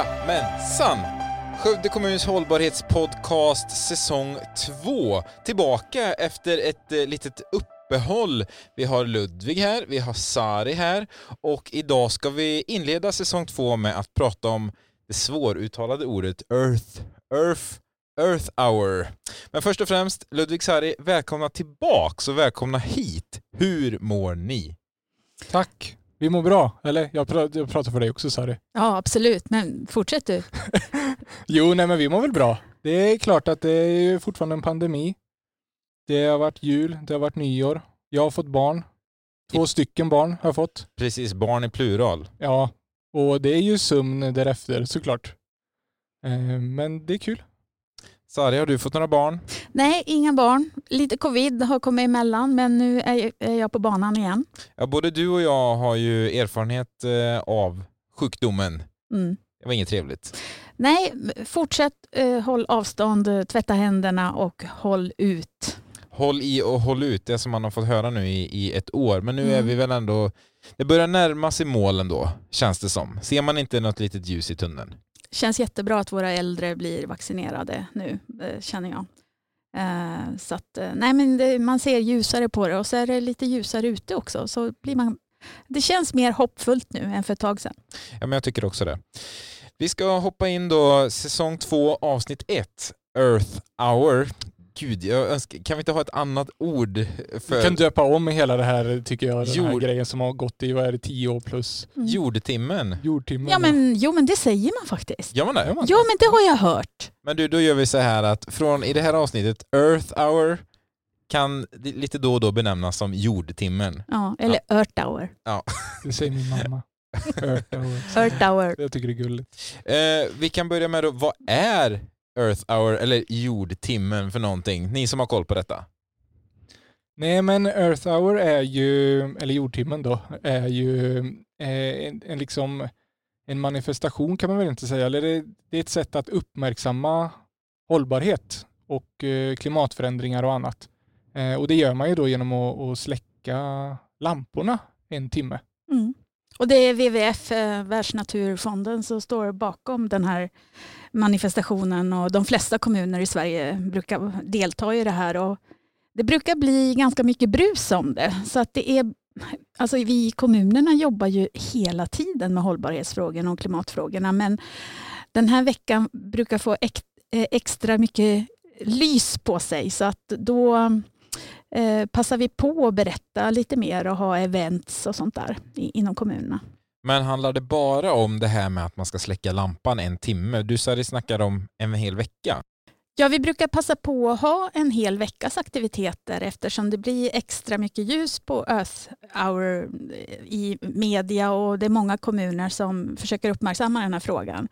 Jajamensan! Skövde kommuns hållbarhetspodcast säsong 2 tillbaka efter ett eh, litet uppehåll. Vi har Ludvig här, vi har Sari här och idag ska vi inleda säsong 2 med att prata om det svåruttalade ordet Earth, Earth, Earth Hour. Men först och främst, Ludvig Sari, välkomna tillbaks och välkomna hit. Hur mår ni? Tack. Vi mår bra, eller? Jag pratar, jag pratar för dig också Sari. Ja, absolut. Men fortsätt du. Jo, nej men vi mår väl bra. Det är klart att det är fortfarande en pandemi. Det har varit jul, det har varit nyår. Jag har fått barn. Två stycken barn har jag fått. Precis, barn i plural. Ja, och det är ju sömn därefter såklart. Eh, Men det är kul. Sari, har du fått några barn? Nej, inga barn. Lite covid har kommit emellan, men nu är är jag på banan igen. Ja, både du och jag har ju erfarenhet eh, av sjukdomen. Mm. Det var inget trevligt. Nej, fortsätt eh, håll avstånd, tvätta händerna och håll ut. Håll i och håll ut, det som man har fått höra nu i, i ett år. Men nu är Mm. vi väl ändå... Det börjar närma sig målen då, känns det som. Ser man inte något litet ljus i tunneln? Känns jättebra att våra äldre blir vaccinerade nu, eh, känner jag. Eh, så att, eh, nej men det, man ser ljusare på det och så är det lite ljusare ute också. Så blir man, det känns mer hoppfullt nu än för ett tag sedan. Ja, men jag tycker också det. Vi ska hoppa in då säsong två, avsnitt ett, Earth Hour. Gud, jag önskar, kan vi inte ha ett annat ord för Vi kan döpa om hela det här, tycker jag, den här Jord. grejen som har gått i, vad är det, tio år plus Mm. jordtimmen? jordtimmen. Ja, men, jo men det säger man faktiskt. Gör man det? Man? Ja men det har jag hört. Men du, då gör vi så här att från i det här avsnittet, Earth Hour kan lite då och då benämnas som jordtimmen. Ja, eller Earth Hour. Det säger min mamma. Earth hour. Earth Hour. Jag tycker det är gulligt. Eh, vi kan börja med då, vad är Earth Hour eller jordtimmen för någonting? Ni som har koll på detta. Nej men Earth hour är ju, eller jordtimmen då, är ju eh, en, en, liksom, en manifestation kan man väl inte säga. Eller det, det är ett sätt att uppmärksamma hållbarhet och eh, klimatförändringar och annat. Eh, och det gör man ju då genom att, att släcka lamporna en timme. Mm. Och det är WWF, eh, Världsnaturfonden, som står bakom den här manifestationen och de flesta kommuner i Sverige brukar delta i det här. Och det brukar bli ganska mycket brus om det. Så att det är, alltså vi i kommunerna jobbar ju hela tiden med hållbarhetsfrågorna och klimatfrågorna men den här veckan brukar få eh, extra mycket lys på sig så att då eh, passar vi på att berätta lite mer och ha events och sånt där inom kommunerna. Men handlar det bara om det här med att man ska släcka lampan en timme? Du Sari snackar om en hel vecka. Ja, vi brukar passa på att ha en hel veckas aktiviteter eftersom det blir extra mycket ljus på Earth Hour i media och det är många kommuner som försöker uppmärksamma den här frågan.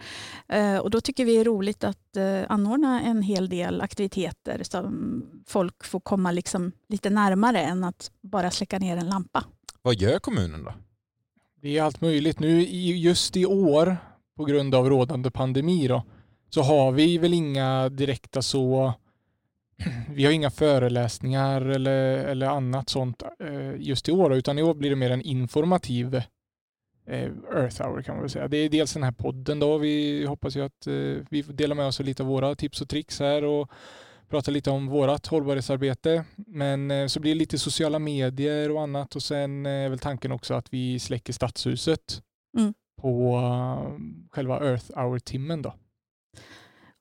Eh, Och då tycker vi det är roligt att eh, anordna en hel del aktiviteter som folk får komma liksom lite närmare än att bara släcka ner en lampa. Vad gör kommunen då? Det är allt möjligt. Nu just i år, på grund av rådande pandemi då, så har vi väl inga direkta så vi har inga föreläsningar eller, eller annat sånt eh, just i år, utan i år blir det mer en informativ eh, Earth Hour kan man väl säga. Det är dels den här podden då. Vi hoppas ju att eh, vi får dela med oss av lite av våra tips och tricks här och prata lite om vårat hållbarhetsarbete. Men eh, så blir det lite sociala medier och annat och sen eh, är väl tanken också att vi släcker stadshuset Mm. på eh, själva Earth Hour-timmen då.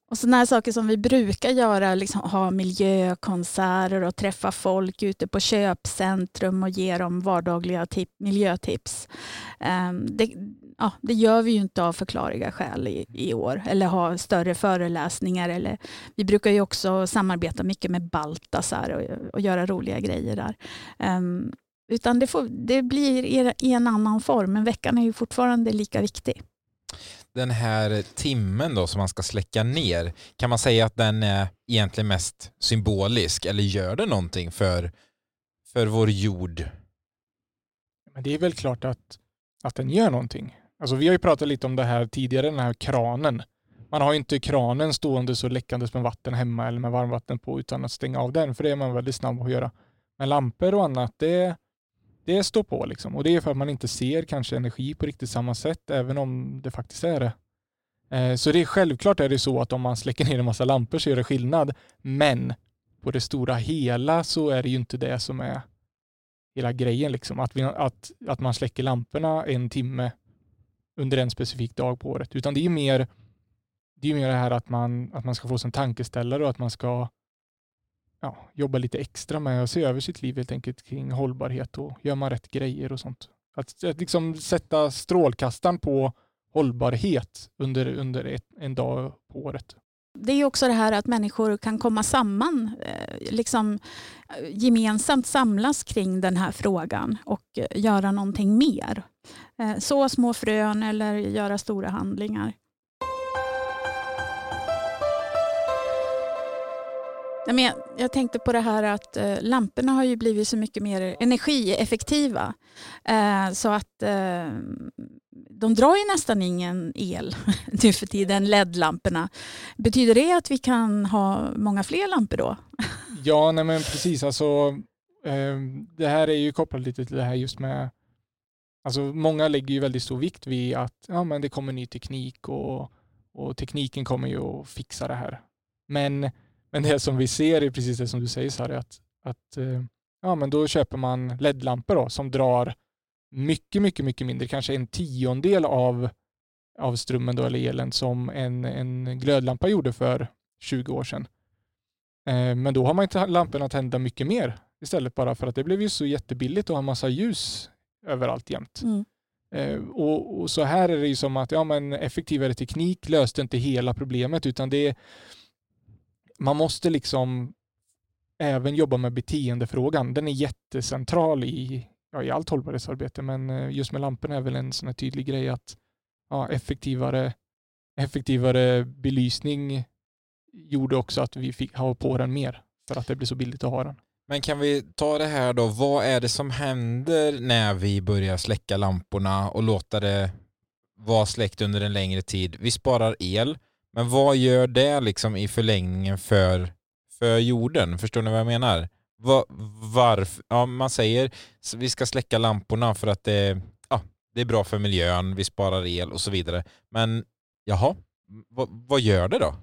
Och sådana saker som vi brukar göra, liksom ha miljökonserter och träffa folk ute på köpcentrum och ge dem vardagliga tip, miljötips. Um, det, ja, det gör vi ju inte av förklarliga skäl i, i år. Eller ha större föreläsningar. Eller, vi brukar ju också samarbeta mycket med Baltasar och, och göra roliga grejer där. Um, utan det, får, det blir i, i en annan form, men veckan är ju fortfarande lika viktig. Den här timmen då som man ska släcka ner, kan man säga att den är egentligen mest symbolisk eller gör det någonting för, för vår jord? Men det är väl klart att, att den gör någonting. Alltså vi har ju pratat lite om det här tidigare, den här kranen. Man har ju inte kranen stående så läckandes med vatten hemma eller med varmvatten på utan att stänga av den, för det är man väldigt snabb att göra. Men lampor och annat, det, det står på liksom. Och det är för att man inte ser kanske energi på riktigt samma sätt, även om det faktiskt är det. Eh, Så det är självklart är det så att om man släcker ner en massa lampor så gör det skillnad. Men på det stora hela så är det ju inte det som är hela grejen. Liksom. Att, vi, att, att man släcker lamporna en timme under en specifik dag på året. Utan det är ju mer det, är mer det här att man, att man ska få sin tankeställare och att man ska ja, jobba lite extra med att se över sitt liv helt enkelt kring hållbarhet och gör man rätt grejer och sånt. Att, att liksom sätta strålkastaren på hållbarhet under, under ett, en dag på året. Det är också det här att människor kan komma samman, eh, liksom eh, gemensamt samlas kring den här frågan och eh, göra någonting mer. Så små frön eller göra stora handlingar. Nej, men jag, jag tänkte på det här att eh, lamporna har ju blivit så mycket mer energieffektiva. Eh, så att eh, de drar ju nästan ingen el nu för tiden, LED-lamporna. Betyder det att vi kan ha många fler lampor då? Ja, nej men precis. Alltså, eh, det här är ju kopplat lite till det här just med Alltså många lägger ju väldigt stor vikt vid att ja, men det kommer ny teknik och, och tekniken kommer ju att fixa det här. Men, men det som vi ser är precis det som du säger Sari, att, att eh, ja, men då köper man LED-lampor då, som drar mycket, mycket, mycket mindre, kanske en tiondel av, av strömmen då, eller elen som en, en glödlampa gjorde för 20 år sedan. Eh, Men då har man inte lamporna tända mycket mer istället bara för att det blev ju så jättebilligt att ha massa ljus överallt jämt. Mm. Eh, Och, och så här är det ju som att ja, men effektivare teknik löste inte hela problemet utan det man måste liksom även jobba med beteendefrågan. Den är jättecentral i, ja, i allt hållbarhetsarbete men eh, just med lamporna är väl en sån här tydlig grej att ja, effektivare, effektivare belysning gjorde också att vi fick ha på den mer för att det blir så billigt att ha den. Men kan vi ta det här då, vad är det som händer när vi börjar släcka lamporna och låta det vara släckt under en längre tid? Vi sparar el, men vad gör det liksom i förlängningen för, för jorden? Förstår ni vad jag menar? Var, varför? Ja, man säger att vi ska släcka lamporna för att det, ja, det är bra för miljön, vi sparar el och så vidare. Men jaha, vad, vad gör det då?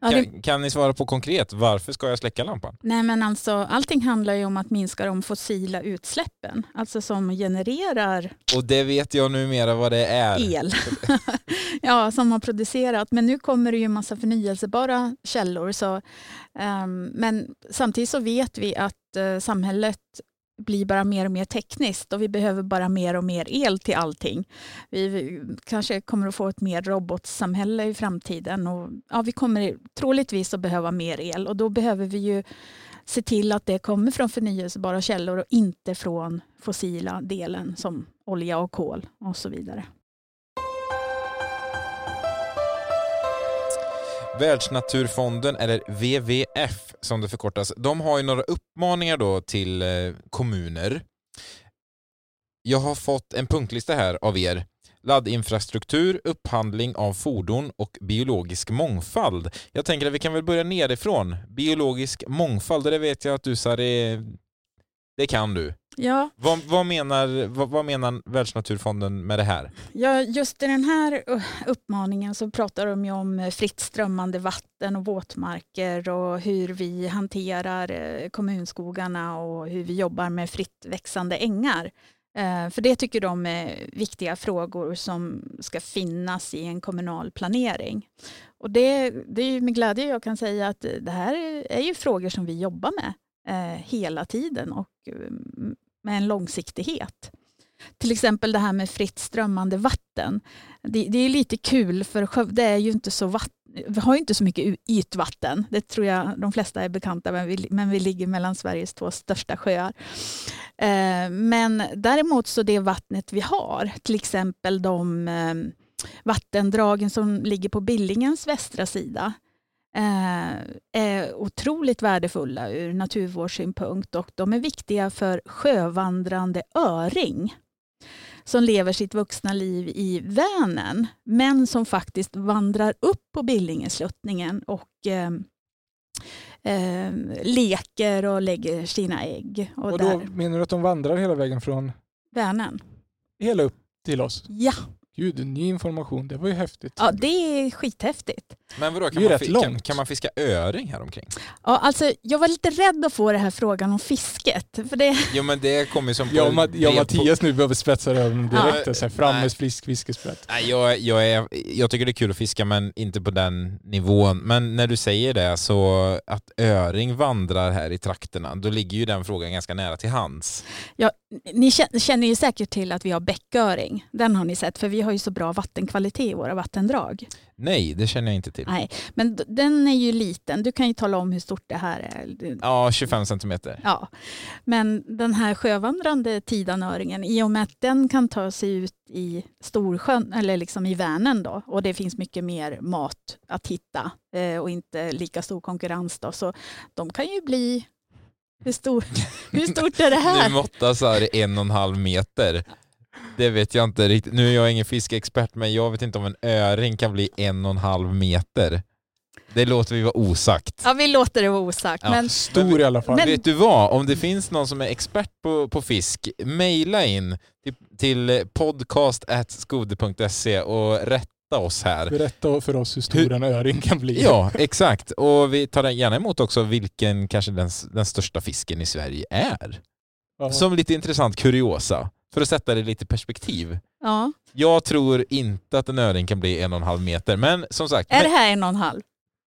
Ja, det- Kan, kan ni svara på konkret, varför ska jag släcka lampan? Nej, men alltså, allting handlar ju om att minska de fossila utsläppen, alltså som genererar Och det vet jag numera vad det är. el. ja, som har producerat. Men nu kommer det ju en massa förnyelsebara källor. Så, ehm, men samtidigt så vet vi att eh, samhället blir bara mer och mer tekniskt och vi behöver bara mer och mer el till allting. Vi, kanske kommer att få ett mer robotsamhälle i framtiden och ja, vi kommer troligtvis att behöva mer el och då behöver vi ju se till att det kommer från förnyelsebara källor och inte från fossila delen som olja och kol och så vidare. Världsnaturfonden, eller WWF som det förkortas, de har ju några uppmaningar då till eh, kommuner. Jag har fått en punktlista här av er. Laddinfrastruktur, upphandling av fordon och biologisk mångfald. Jag tänker att vi kan väl börja nerifrån. Biologisk mångfald, det vet jag att du Sari, det kan du. Ja, Vad, vad, menar, vad, vad menar Världsnaturfonden med det här? Ja, just i den här uppmaningen så pratar de ju om eh, fritt strömmande vatten och våtmarker och hur vi hanterar eh, kommunskogarna och hur vi jobbar med fritt växande ängar. Eh, För det tycker de är viktiga frågor som ska finnas i en kommunal planering. Och det, det är med glädje jag kan säga att det här är ju frågor som vi jobbar med hela tiden och eh, med en långsiktighet. Till exempel det här med fritt strömmande vatten. Det, det är lite kul för Skövde är ju inte så vatten vi har inte så mycket ytvatten. Det tror jag de flesta är bekanta med, men vi- men vi ligger mellan Sveriges två största sjöar. Eh, Men däremot så det vattnet vi har, till exempel de eh, vattendragen som ligger på Billingens västra sida, är otroligt värdefulla ur naturvårdssynpunkt och de är viktiga för sjövandrande öring som lever sitt vuxna liv i Vänern men som faktiskt vandrar upp på Billingesluttningen och eh, eh, leker och lägger sina ägg. Och, Och då där, menar du att de vandrar hela vägen från Vänern. hela upp till oss? Ja, Gud, ny information. Det var ju häftigt. Ja, det är skithäftigt. Men vadå, kan man, kan, långt. kan man fiska öring här omkring? Ja, alltså, jag var lite rädd att få den här frågan om fisket. För det, Jo men det kommer som på... Jag och, Ma- jag och brev på- Mattias nu behöver spetsa öronen direkt. Ja. och så här, fram Nej. med frisk fiskespett. Nej, jag, jag, är, jag tycker det är kul att fiska men inte på den nivån. Men när du säger det så att öring vandrar här i trakterna, då ligger ju den frågan ganska nära till hands. ja, ni kä- känner ju säkert till att vi har bäcköring. Den har ni sett, för vi har ju så bra vattenkvalitet i våra vattendrag. Nej, det känner jag inte till. Nej, men den är ju liten. Du kan ju tala om hur stort det här är. Ja, 25 centimeter. Ja, men den här sjövandrande tidanöringen, i och med att den kan ta sig ut i Storsjön eller liksom i Vänern då, och det finns mycket mer mat att hitta eh, och inte lika stor konkurrens då, så de kan ju bli hur, stor, hur stort är det Nu här? måttas här en och en halv meter. Det vet jag inte riktigt. Nu är jag ingen fiskeexpert men jag vet inte om en öring kan bli en och en halv meter. Det låter vi vara osagt. Ja, vi låter det vara osagt. Ja. Men Stor i alla fall. Men- Vet du vad? Om det finns någon som är expert på, på fisk, mejla in till, till podcast.skode.se och rätta oss här. Berätta för oss hur stor Hur- en öring kan bli. Ja, exakt. Och vi tar gärna emot också vilken kanske den, den största fisken i Sverige är. Ja. Som lite intressant kuriosa, för att sätta det lite i perspektiv. ja, Jag tror inte att en öring kan bli en och en halv meter, men som sagt, är det här en och en halv?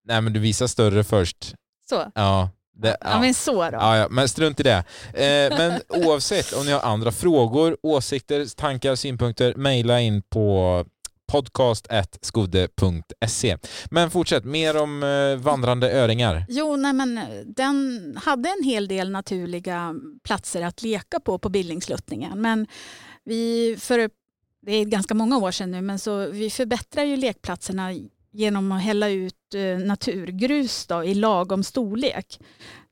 nej men du visar större först. Så. Ja, det, Ja, ja. men så då. Ja, ja, men strunt i det. Eh, men oavsett om ni har andra frågor, åsikter, tankar, synpunkter, mejla in på podcast.skode.se. Men fortsätt, mer om eh, vandrande öringar. Jo, nej, men eh, den hade en hel del naturliga platser att leka på på Billingsluttningen. Men vi, för, det är ganska många år sedan nu, men så vi förbättrar ju lekplatserna genom att hälla ut eh, naturgrus då, i lagom storlek.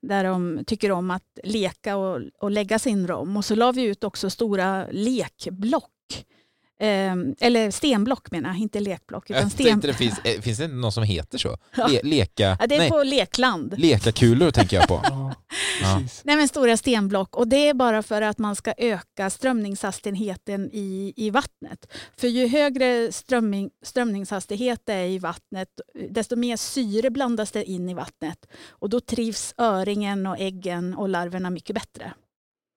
Där de tycker om att leka och, och lägga sin rom. Och så la vi ut också stora lekblock. Eh, eller stenblock menar jag, inte lekblock. Utan Jag sten... det finns, eh, finns det någon som heter så? Le, leka, ja, det är nej, på lekland. lekakulor tänker jag på. Ja, Ja. Nej, men stora stenblock och det är bara för att man ska öka strömningshastigheten i, i vattnet. För ju högre strömning, strömningshastighet det är i vattnet desto mer syre blandas det in i vattnet och då trivs öringen och äggen och larverna mycket bättre.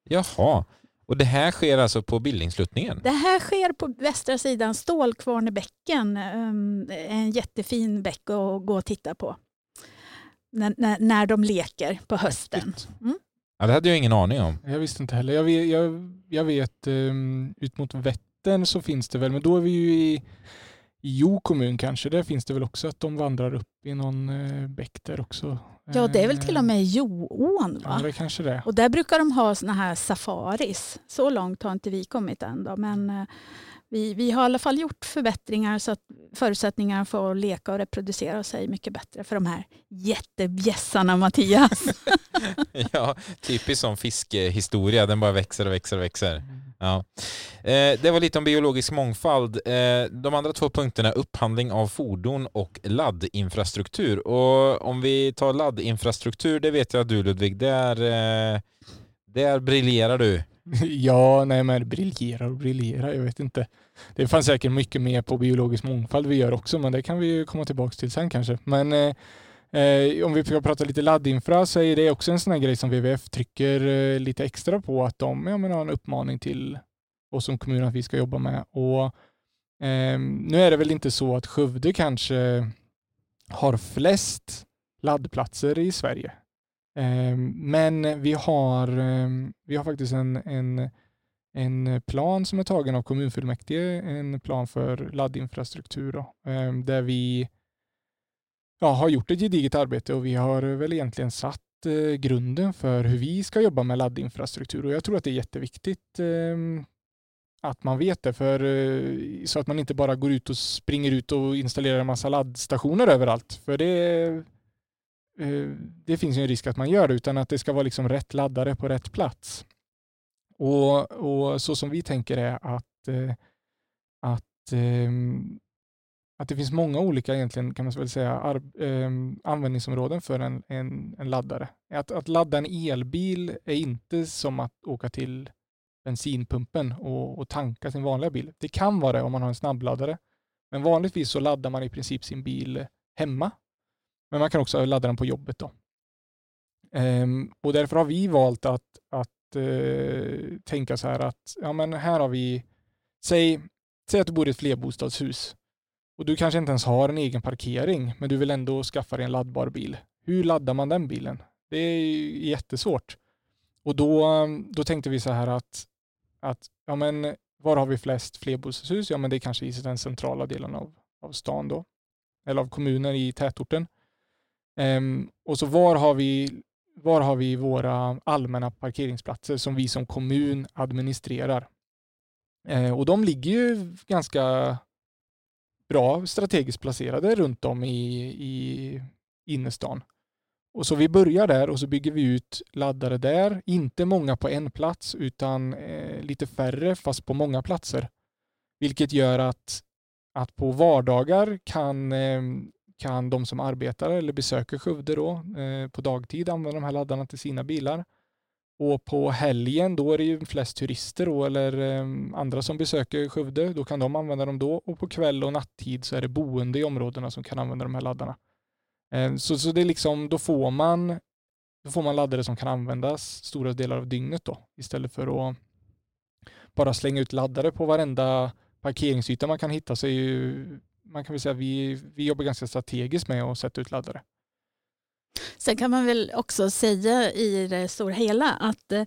Jaha, och det här sker alltså på bildningssluttningen? Det här sker på västra sidan Stålkvarnebäcken, um, en jättefin bäck att gå och titta på. När, när, när de leker på hösten. Häftigt. Ja, det hade jag ingen aning om. Jag visste inte heller. Jag vet, jag, jag vet um, ut mot Vättern så finns det väl, men då är vi ju i, i Jo kommun kanske. Där finns det väl också att de vandrar upp i någon uh, bäck där också. Ja, det är väl till och med Joån Ja, va? det är kanske det. Och där brukar de ha såna här safaris. Så långt har inte vi kommit än då, men eh, vi, vi har i alla fall gjort förbättringar så att förutsättningarna för att leka och reproducera sig är mycket bättre för de här jättebjässarna Mattias. Ja, typiskt som fiskehistoria, den bara växer och växer och växer. Ja. Eh, det var lite om biologisk mångfald. Eh, de andra två punkterna, upphandling av fordon och laddinfrastruktur. Och om vi tar laddinfrastruktur, det vet jag att du Ludvig, där, eh, där briljerar du. Ja, nej men briljerar och briljerar, jag vet inte. Det fanns säkert mycket mer på biologisk mångfald vi gör också, men det kan vi ju komma tillbaka till sen kanske. Men eh, eh, om vi ska prata lite laddinfra så är det också en sån här grej som WWF trycker eh, lite extra på att de jag menar, har en uppmaning till oss som kommun att vi ska jobba med. Och eh, Nu är det väl inte så att Skövde kanske har flest laddplatser i Sverige. Eh, Men vi har, eh, vi har faktiskt en, en, en plan som är tagen av kommunfullmäktige, en plan för laddinfrastruktur då, eh, där vi ja, har gjort ett gediget arbete och vi har väl egentligen satt eh, grunden för hur vi ska jobba med laddinfrastruktur och jag tror att det är jätteviktigt ehm, att man vet det för eh, så att man inte bara går ut och springer ut och installerar en massa laddstationer överallt. För det eh, det finns ju en risk att man gör det, utan att det ska vara liksom rätt laddare på rätt plats. Och, och så som vi tänker är att, att, ehm, att det finns många olika egentligen kan man väl säga ar- eh, användningsområden för en, en, en laddare. Att, att ladda en elbil är inte som att åka till bensinpumpen och, och tanka sin vanliga bil. Det kan vara det om man har en snabbladdare. Men vanligtvis så laddar man i princip sin bil hemma. Men man kan också ladda den på jobbet. då. Eh, och därför har vi valt att, att eh, tänka så här att ja, men här har vi, säg, säg att du bor i ett flerbostadshus och du kanske inte ens har en egen parkering, men du vill ändå skaffa dig en laddbar bil. Hur laddar man den bilen? Det är jättesvårt. Och då, ehm, då tänkte vi så här att, att ja, men, var har vi flest flerbostadshus? Ja, men det är kanske i den centrala delen av, av stan då, eller av kommunen i tätorten. Um, och så var har vi var har vi våra allmänna parkeringsplatser som vi som kommun administrerar? Uh, och de ligger ju ganska bra strategiskt placerade runt om i, i innerstan. Och så vi börjar där och så bygger vi ut laddare där. Inte många på en plats utan eh, lite färre fast på många platser. Vilket gör att, att på vardagar kan, eh, kan de som arbetar eller besöker Skövde då, eh, på dagtid använda de här laddarna till sina bilar. Och på helgen då är det ju flest turister då, eller eh, andra som besöker Skövde. Då kan de använda dem då. Och på kväll och nattid så är det boende i områdena som kan använda de här laddarna. Eh, så, så det är liksom, då får man då får man laddare som kan användas stora delar av dygnet då, istället för att bara slänga ut laddare på varenda parkeringsyta man kan hitta. Så är ju, man kan väl säga att vi, vi jobbar ganska strategiskt med att sätta ut laddare. Sen kan man väl också säga i det stora hela att eh,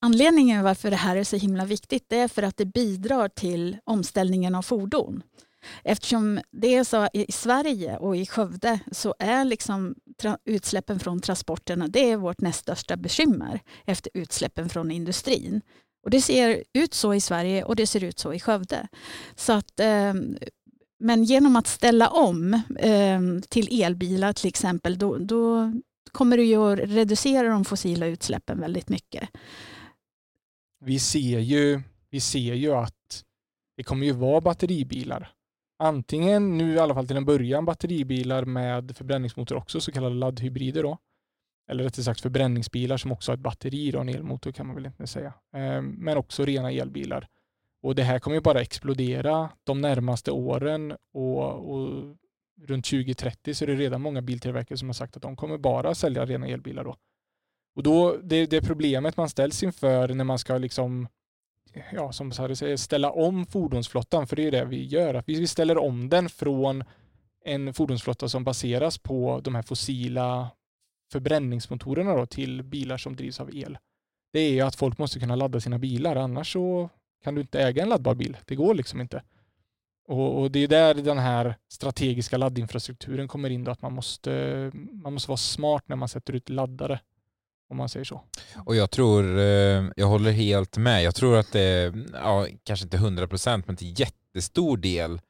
anledningen varför det här är så himla viktigt är för att det bidrar till omställningen av fordon. Eftersom det är så i Sverige och i Skövde så är liksom utsläppen från transporterna det är vårt näst största bekymmer efter utsläppen från industrin. Och det ser ut så i Sverige och det ser ut så i Skövde. Så att, eh, men genom att ställa om eh, till elbilar till exempel då, då kommer det ju att reducera de fossila utsläppen väldigt mycket. Vi ser ju, vi ser ju att det kommer ju vara batteribilar antingen nu i alla fall till en början batteribilar med förbränningsmotor också, så kallade laddhybrider då. Eller rättare sagt förbränningsbilar som också har ett batteri och en elmotor kan man väl inte säga. Ehm, men också rena elbilar. Och det här kommer ju bara explodera de närmaste åren och, och runt 2030 så är det redan många biltillverkare som har sagt att de kommer bara sälja rena elbilar då. Och då, det, det problemet man ställs inför när man ska liksom ja, som Sari säger, ställa om fordonsflottan, för det är det vi gör. Att vi ställer om den från en fordonsflotta som baseras på de här fossila förbränningsmotorerna då, till bilar som drivs av el. Det är ju att folk måste kunna ladda sina bilar, annars så kan du inte äga en laddbar bil. Det går liksom inte. Och, och det är där den här strategiska laddinfrastrukturen kommer in, då, att man måste, man måste vara smart när man sätter ut laddare om man säger så. Och jag tror, eh, jag håller helt med. Jag tror att det är, ja, kanske inte 100% men till jättestor del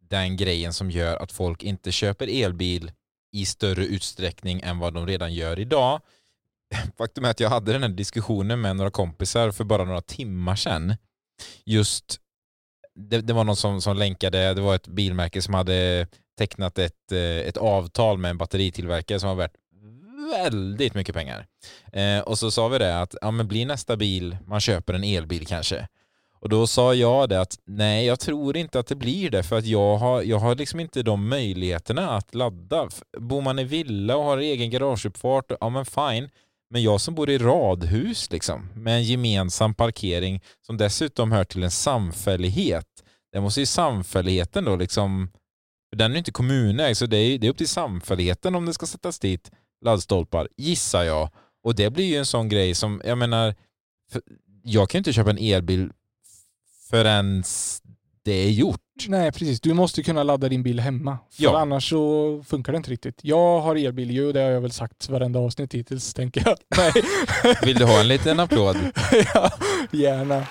den grejen som gör att folk inte köper elbil i större utsträckning än vad de redan gör idag. Faktum är att jag hade den här diskussionen med några kompisar för bara några timmar sedan. Just, det, det var någon som, som länkade, det var ett bilmärke som hade tecknat ett, eh, ett avtal med en batteritillverkare som var värt väldigt mycket pengar. Eh, och så sa vi det att ja, men blir nästa bil, man köper en elbil kanske. Och då sa jag det att nej, jag tror inte att det blir det för att jag har, jag har liksom inte de möjligheterna att ladda. Bor man i villa och har egen garageuppfart, ja men fine. Men jag som bor i radhus liksom, med en gemensam parkering som dessutom hör till en samfällighet. Det måste ju samfälligheten då liksom, för den är ju inte kommunägd så det är, det är upp till samfälligheten om det ska sättas dit laddstolpar, gissar jag. Och det blir ju en sån grej som, jag menar, jag kan ju inte köpa en elbil förrän det är gjort. Nej, precis. Du måste kunna ladda din bil hemma. För ja. annars så funkar det inte riktigt. Jag har elbil ju, det har jag väl sagt varenda avsnitt hittills, tänker jag. Nej. Vill du ha en liten applåd? ja, gärna.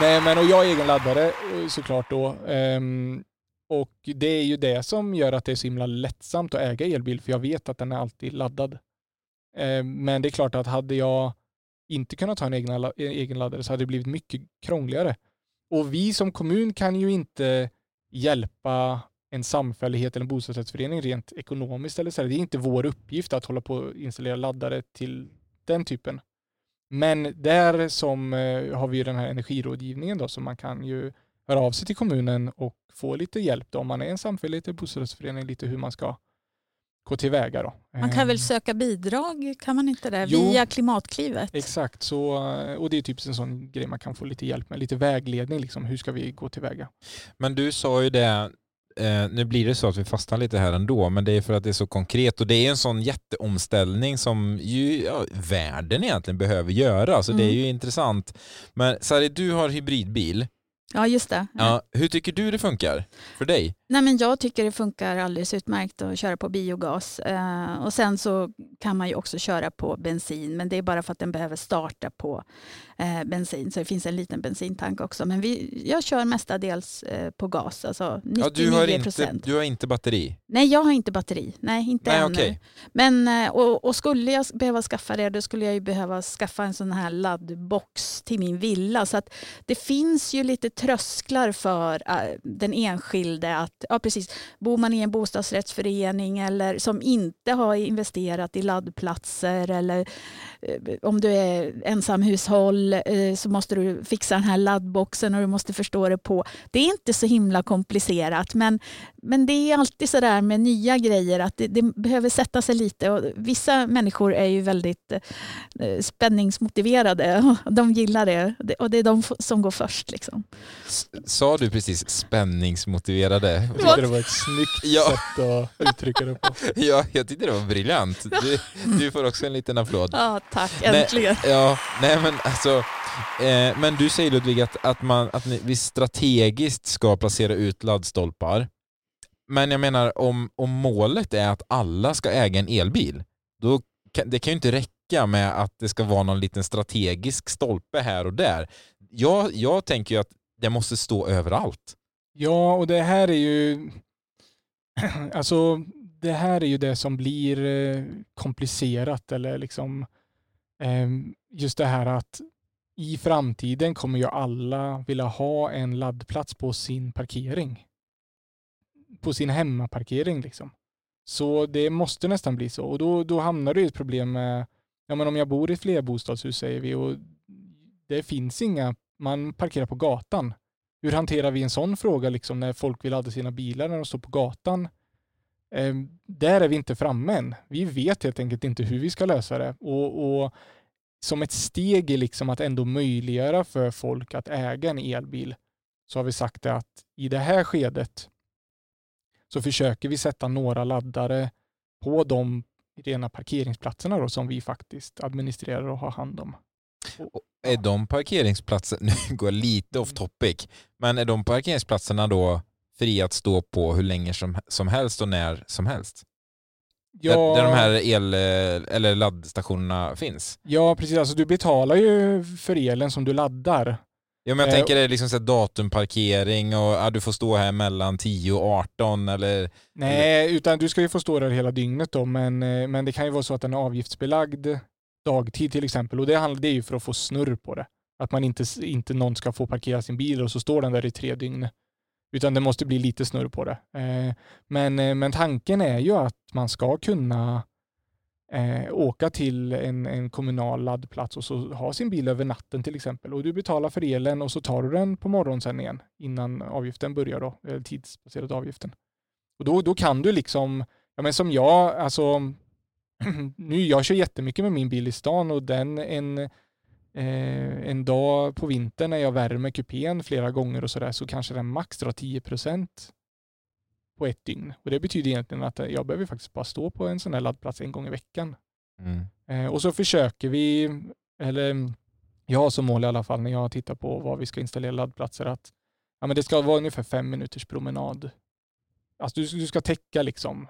Nej, men och jag har egen laddare såklart då. Um, och det är ju det som gör att det är så himla lättsamt att äga elbil, för jag vet att den är alltid laddad. Eh, men det är klart att hade jag inte kunnat ha en egen, egen laddare så hade det blivit mycket krångligare. Och vi som kommun kan ju inte hjälpa en samfällighet eller en bostadsrättsförening rent ekonomiskt. Eller så. Det är inte vår uppgift att hålla på och installera laddare till den typen. Men där som eh, har vi ju den här energirådgivningen då så man kan ju höra av sig till kommunen och få lite hjälp då, om man är en samfällighet eller bostadsrättsförening, lite hur man ska gå tillväga då. Man kan väl Eh, söka bidrag, kan man inte det? Jo. Via Klimatklivet? Exakt, så, och det är typ en sån grej man kan få lite hjälp med, lite vägledning liksom, hur ska vi gå tillväga? Men du sa ju det, eh, nu blir det så att vi fastnar lite här ändå, men det är för att det är så konkret och det är en sån jätteomställning som ju ja, världen egentligen behöver göra, så det är Mm. ju intressant. Men Sari, du har hybridbil. Ja, just det. Ja, hur tycker du det funkar för dig? Nej, men jag tycker det funkar alldeles utmärkt att köra på biogas. Eh, och sen så kan man ju också köra på bensin, men det är bara för att den behöver starta på eh, bensin. Så det finns en liten bensintank också. Men vi, jag kör mestadels eh, på gas, alltså 99 Ja, du, har inte, du har inte batteri? Nej, jag har inte batteri. Nej, inte Nej, ännu. okej. Men, eh, och, och skulle jag behöva skaffa det, då skulle jag ju behöva skaffa en sån här laddbox till min villa. Så att det finns ju lite trösklar för eh, den enskilde att, ja precis, bor man i en bostadsrättsförening eller som inte har investerat i laddplatser eller eh, om du är ensamhushåll eh, så måste du fixa den här laddboxen och du måste förstå det på. Det är inte så himla komplicerat men, men det är alltid så där med nya grejer att det, det behöver sätta sig lite och vissa människor är ju väldigt eh, spänningsmotiverade och de gillar det Det- och det är de som går först. Liksom. Sa du precis spänningsmotiverade? Jag tyckte det var ett snyggt Ja. sätt att uttrycka det på. Ja, jag tyckte det var briljant. Du, du får också en liten applåd. Ja, tack. Nej. Äntligen. Ja, nej men alltså, eh, men du säger Ludvig att, att, man, att ni, vi strategiskt ska placera ut laddstolpar. Men jag menar om, om målet är att alla ska äga en elbil, då kan, det kan ju inte räcka med att det ska vara någon liten strategisk stolpe här och där. Jag, jag tänker ju att det måste stå överallt. Ja, och det här är ju alltså det här är ju det som blir eh, komplicerat eller liksom ehm, just det här att i framtiden kommer ju alla vilja ha en laddplats på sin parkering. På sin hemmaparkering liksom. Så det måste nästan bli så och då, då hamnar du i ett problem med, ja men om jag bor i ett flerbostadshus säger vi och det finns inga, man parkerar på gatan. Hur hanterar vi en sån fråga liksom när folk vill ladda sina bilar när de står på gatan? Eh, där är vi inte framme än. Vi vet helt enkelt inte hur vi ska lösa det. Och, och som ett steg i liksom att ändå möjliggöra för folk att äga en elbil så har vi sagt det att i det här skedet så försöker vi sätta några laddare på de rena parkeringsplatserna då, som vi faktiskt administrerar och har hand om. Är de parkeringsplatser, nu går jag lite off topic, men är de parkeringsplatserna då fria att stå på hur länge som, som helst och när som helst? Där, där de här el eller laddstationerna finns? Ja, precis. Alltså, du betalar ju för elen som du laddar. Ja, men jag Eh, tänker det är liksom så datumparkering och ja, du får stå här mellan 10 och 18 eller Nej, utan du ska ju få stå där hela dygnet då, men, eh, men det kan ju vara så att den är avgiftsbelagd dagtid till exempel och det, handlar, det är ju för att få snurr på det. Att man inte, inte någon ska få parkera sin bil och så står den där i tre dygn. Utan det måste bli lite snurr på det. Eh, men, eh, men tanken är ju att man ska kunna eh, åka till en, en kommunal laddplats och så ha sin bil över natten till exempel. Och du betalar för elen och så tar du den på morgonen sen igen innan avgiften börjar då, eller avgiften. Och då, då kan du liksom, ja men som jag, alltså nu, jag kör jättemycket med min bil i stan och den en, eh, en dag på vintern när jag värmer kupén flera gånger och sådär så kanske den max drar 10% på ett dygn. Och det betyder egentligen att jag behöver faktiskt bara stå på en sån här laddplats en gång i veckan. mm. Eh, och så försöker vi, eller jag har som mål i alla fall när jag tittar på var vi ska installera laddplatser att ja, men det ska vara ungefär fem minuters promenad. Alltså du, du ska täcka liksom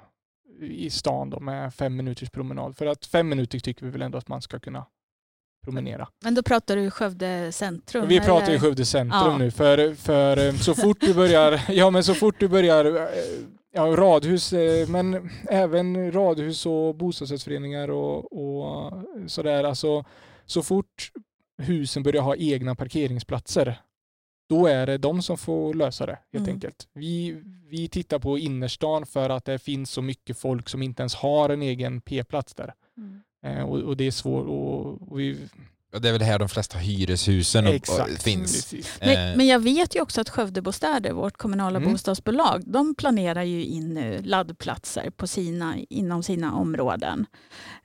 i stan då med fem minuters promenad. För att fem minuter tycker vi väl ändå att man ska kunna promenera. Men då pratar du Skövde centrum? Vi pratar ju eller? Skövde centrum Ja. nu för, för eh, så fort du börjar, ja men så fort du börjar, eh, ja radhus, eh, men även radhus och bostadsrättsföreningar och, och sådär, alltså så fort husen börjar ha egna parkeringsplatser, då är det de som får lösa det helt Mm. enkelt. Vi, vi tittar på innerstan för att det finns så mycket folk som inte ens har en egen p-plats där. Mm. Eh, och, och det är svårt och, och vi, Det är väl här de flesta hyreshusen Exakt. finns. Precis. Eh, Men, men jag vet ju också att Skövdebostäder, vårt kommunala Mm. bostadsbolag, de planerar ju in nu laddplatser på sina, inom sina områden.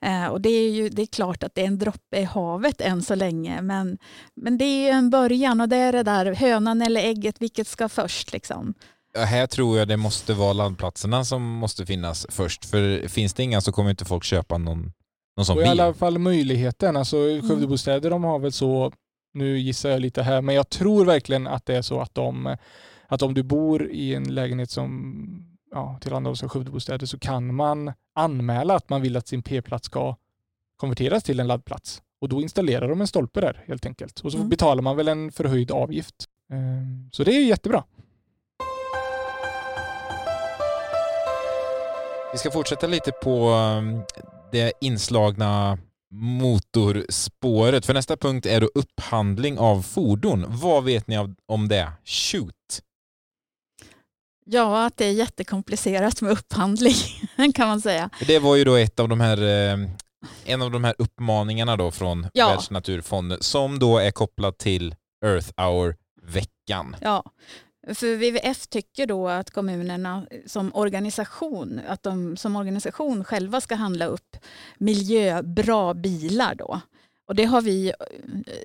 Eh, och det är ju det är klart att det är en droppe i havet än så länge, men, men det är ju en början och det är det där hönan eller ägget, vilket ska först liksom. Ja, Här tror jag det måste vara laddplatserna som måste finnas först. För finns det inga så kommer inte folk köpa någon, någon sån Och i bil. alla fall möjligheten. Alltså Mm. Skövdebostäder de har väl så, nu gissar jag lite här, men jag tror verkligen att det är så att de, att om du bor i en lägenhet som ja, tillhandahålls av Skövdebostäder så kan man anmäla att man vill att sin p-plats ska konverteras till en laddplats. Och då installerar de en stolpe där helt enkelt. Och så Mm. betalar man väl en förhöjd avgift. Ehm, Så det är jättebra. Vi ska fortsätta lite på um, det inslagna motorspåret. För nästa punkt är då upphandling av fordon. Vad vet ni om det? Shoot! Ja, att det är jättekomplicerat med upphandling kan man säga. Det var ju då ett av de här, eh, en av de här uppmaningarna då från Ja. Världsnaturfonden som då är kopplad till Earth Hour-veckan. Ja, för WWF tycker då att kommunerna eh, som organisation, att de som organisation själva ska handla upp miljöbra bilar då. Och det har vi eh,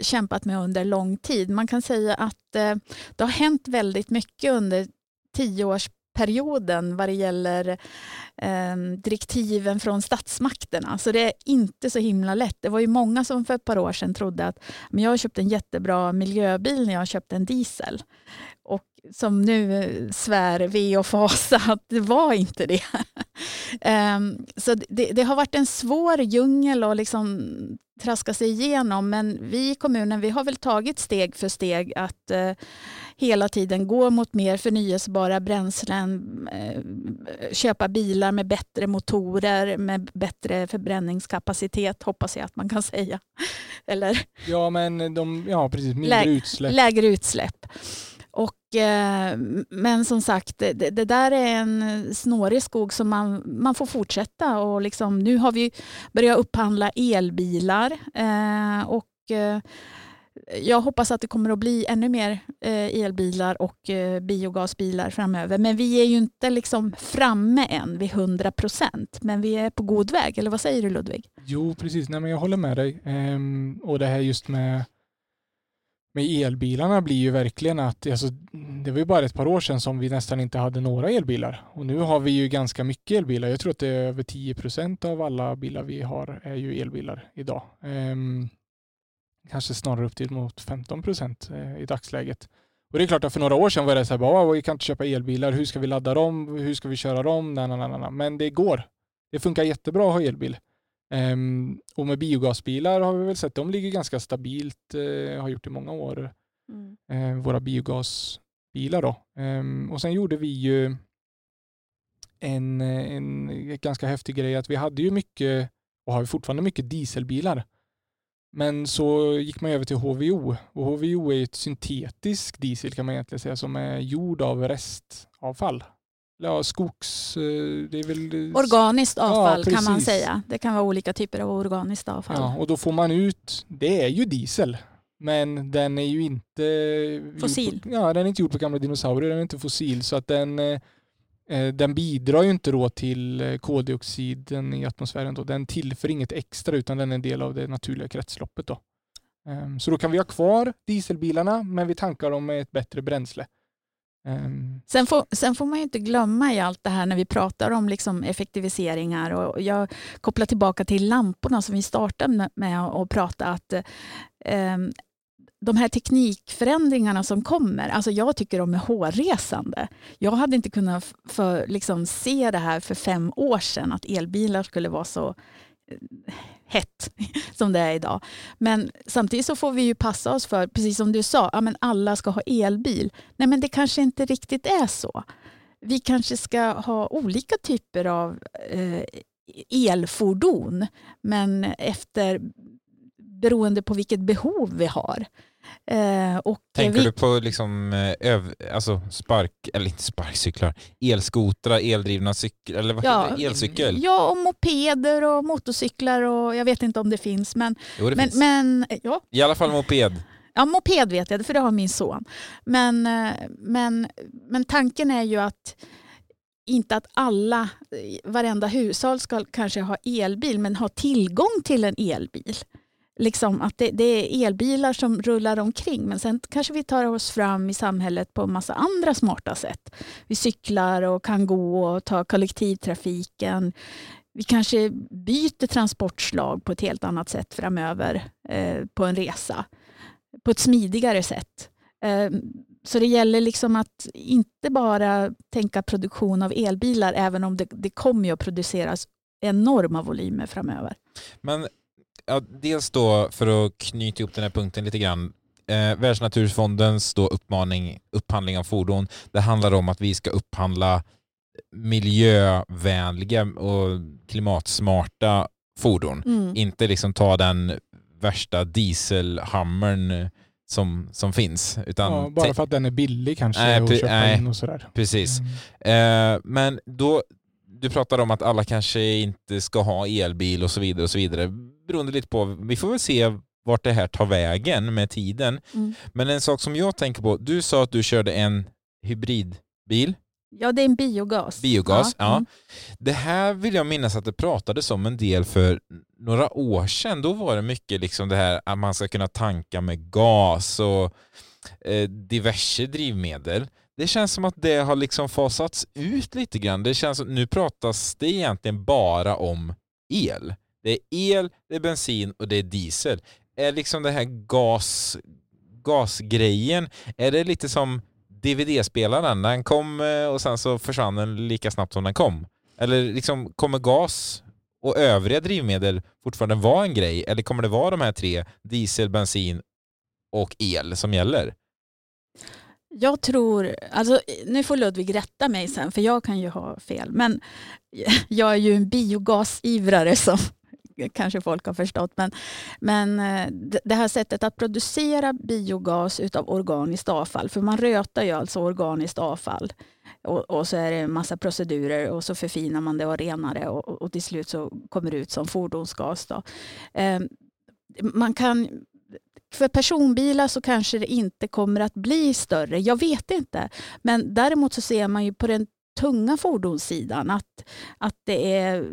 kämpat med under lång tid. Man kan säga att eh, det har hänt väldigt mycket under tioårsperioden vad det gäller ehm, direktiven från statsmakterna. Så det är inte så himla lätt. Det var ju många som för ett par år sedan trodde att men jag har köpt en jättebra miljöbil när jag har köpt en diesel. Och som nu eh, svär ve och fasa att det var inte det. Ehm, så det, det har varit en svår djungel att liksom traska sig igenom men vi i kommunen vi har väl tagit steg för steg att eh, hela tiden gå mot mer förnyelsebara bränslen, eh, köpa bilar med bättre motorer, med bättre förbränningskapacitet hoppas jag att man kan säga. Eller Ja, men de, ja precis, mindre Lä- utsläpp. lägre utsläpp. Och, eh, men som sagt, det, det där är en snårig skog som man, man får fortsätta. Och liksom, nu har vi börjat upphandla elbilar. Eh, och, eh, jag hoppas att det kommer att bli ännu mer eh, elbilar och eh, biogasbilar framöver. Men vi är ju inte liksom framme än vid 100 procent. Men vi är på god väg. Eller vad säger du Ludvig? Jo, precis. Nej, men jag håller med dig. Ehm, och det här just med, med elbilarna blir ju verkligen att, alltså, det var ju bara ett par år sedan som vi nästan inte hade några elbilar. Och nu har vi ju ganska mycket elbilar. Jag tror att det är över 10 procent av alla bilar vi har är ju elbilar idag. Ehm, kanske snarare upp till mot 15 procent eh, i dagsläget. Och det är klart att för några år sedan var det så här, bara, vi kan inte köpa elbilar, hur ska vi ladda dem, hur ska vi köra dem, na, na, na, na, na. men det går. Det funkar jättebra att ha elbil. Ehm, och med biogasbilar har vi väl sett, de ligger ganska stabilt, eh, har gjort i många år, eh, våra biogasbilar då. Ehm, och sen gjorde vi ju en, en ganska häftig grej att vi hade ju mycket, och har fortfarande mycket dieselbilar. Men så gick man över till HVO och HVO är ett syntetisk diesel kan man egentligen säga som är gjord av restavfall. Ja, skogs... eh, Det är väl... Organiskt Ja, avfall kan man säga. Det kan vara olika typer av organiskt avfall. Ja, och då får man ut, det är ju diesel, men den är ju inte Fossil. På, ja, den är inte gjord på gamla dinosaurier, den är inte fossil så att den, eh, eh, den bidrar ju inte då till eh, koldioxiden i atmosfären. Då. Den tillför inget extra utan den är en del av det naturliga kretsloppet. Då. Ehm, Så då kan vi ha kvar dieselbilarna men vi tankar dem med ett bättre bränsle. Ehm. Sen får, sen får man ju inte glömma i allt det här när vi pratar om liksom effektiviseringar. Och jag kopplar tillbaka till lamporna som vi startade med att prata. att eh, De här teknikförändringarna som kommer, alltså jag tycker de är hårresande. Jag hade inte kunnat för, liksom, se det här för fem år sedan, att elbilar skulle vara så eh, hett som det är idag. Men samtidigt så får vi ju passa oss för, precis som du sa, ja, men alla ska ha elbil. Nej, men det kanske inte riktigt är så. Vi kanske ska ha olika typer av eh, elfordon, men efter beroende på vilket behov vi har. Eh, Tänker vi, du på liksom, eh, öv, alltså spark, eller inte sparkcyklar, elskotrar, eldrivna cyklar, eller vad Ja, heter? Elcykel? Ja, och mopeder och motorcyklar och jag vet inte om det finns. Men, Jo, det men, finns. men ja, I alla fall moped. Ja, moped vet jag, för det har min son. Men, eh, men, men tanken är ju att inte att alla, eh, varenda hushåll ska kanske ha elbil, men ha tillgång till en elbil. Liksom att det, det är elbilar som rullar omkring, men sen kanske vi tar oss fram i samhället på en massa andra smarta sätt. Vi cyklar och kan gå och ta kollektivtrafiken. Vi kanske byter transportslag på ett helt annat sätt framöver eh, på en resa på ett smidigare sätt. Eh, Så det gäller liksom att inte bara tänka produktion av elbilar, även om det, det kommer ju att produceras enorma volymer framöver. Men ja, dels då för att knyta ihop den här punkten lite grann. Eh, Världsnaturfondens då uppmaning, upphandling av fordon, det handlar om att vi ska upphandla miljövänliga och klimatsmarta fordon. Mm. Inte liksom ta den värsta dieselhammern som, som finns. Utan Ja, bara för att den är billig kanske Nej, pre- köpa nej. in och sådär. Precis. Mm. Eh, men då, du pratar om att alla kanske inte ska ha elbil och så vidare och så vidare. Beroende lite på, vi får väl se vart det här tar vägen med tiden. Mm. Men en sak som jag tänker på, du sa att du körde en hybridbil, Ja, det är en biogas. biogas. Ja. mm. Det här vill jag minnas att det pratades om en del för några år sedan. Då var det mycket liksom det här att man ska kunna tanka med gas och eh, diverse drivmedel. Det känns som att det har liksom fasats ut lite grann. Det känns som nu pratas det egentligen bara om el. Det är el, det är bensin och det är diesel. Är liksom det här gas, gasgrejen, är det lite som DVD-spelaren? Den kom eh, och sen så försvann den lika snabbt som den kom. Eller liksom kommer gas och övriga drivmedel fortfarande vara en grej? Eller kommer det vara de här tre, diesel, bensin och el som gäller? Jag tror, alltså, nu får Ludvig rätta mig sen för jag kan ju ha fel, men jag är ju en biogasivrare som kanske folk har förstått. Men, men eh, det- här sättet att producera biogas utav organiskt avfall, för man rötar ju alltså organiskt avfall och, och så är det en massa procedurer och så förfinar man det och renar det och, och till slut så kommer det ut som fordonsgas. Då. Ehm, man kan för personbilar så kanske det inte kommer att bli större. Jag vet inte. Men däremot så ser man ju på den tunga fordonssidan att, att det är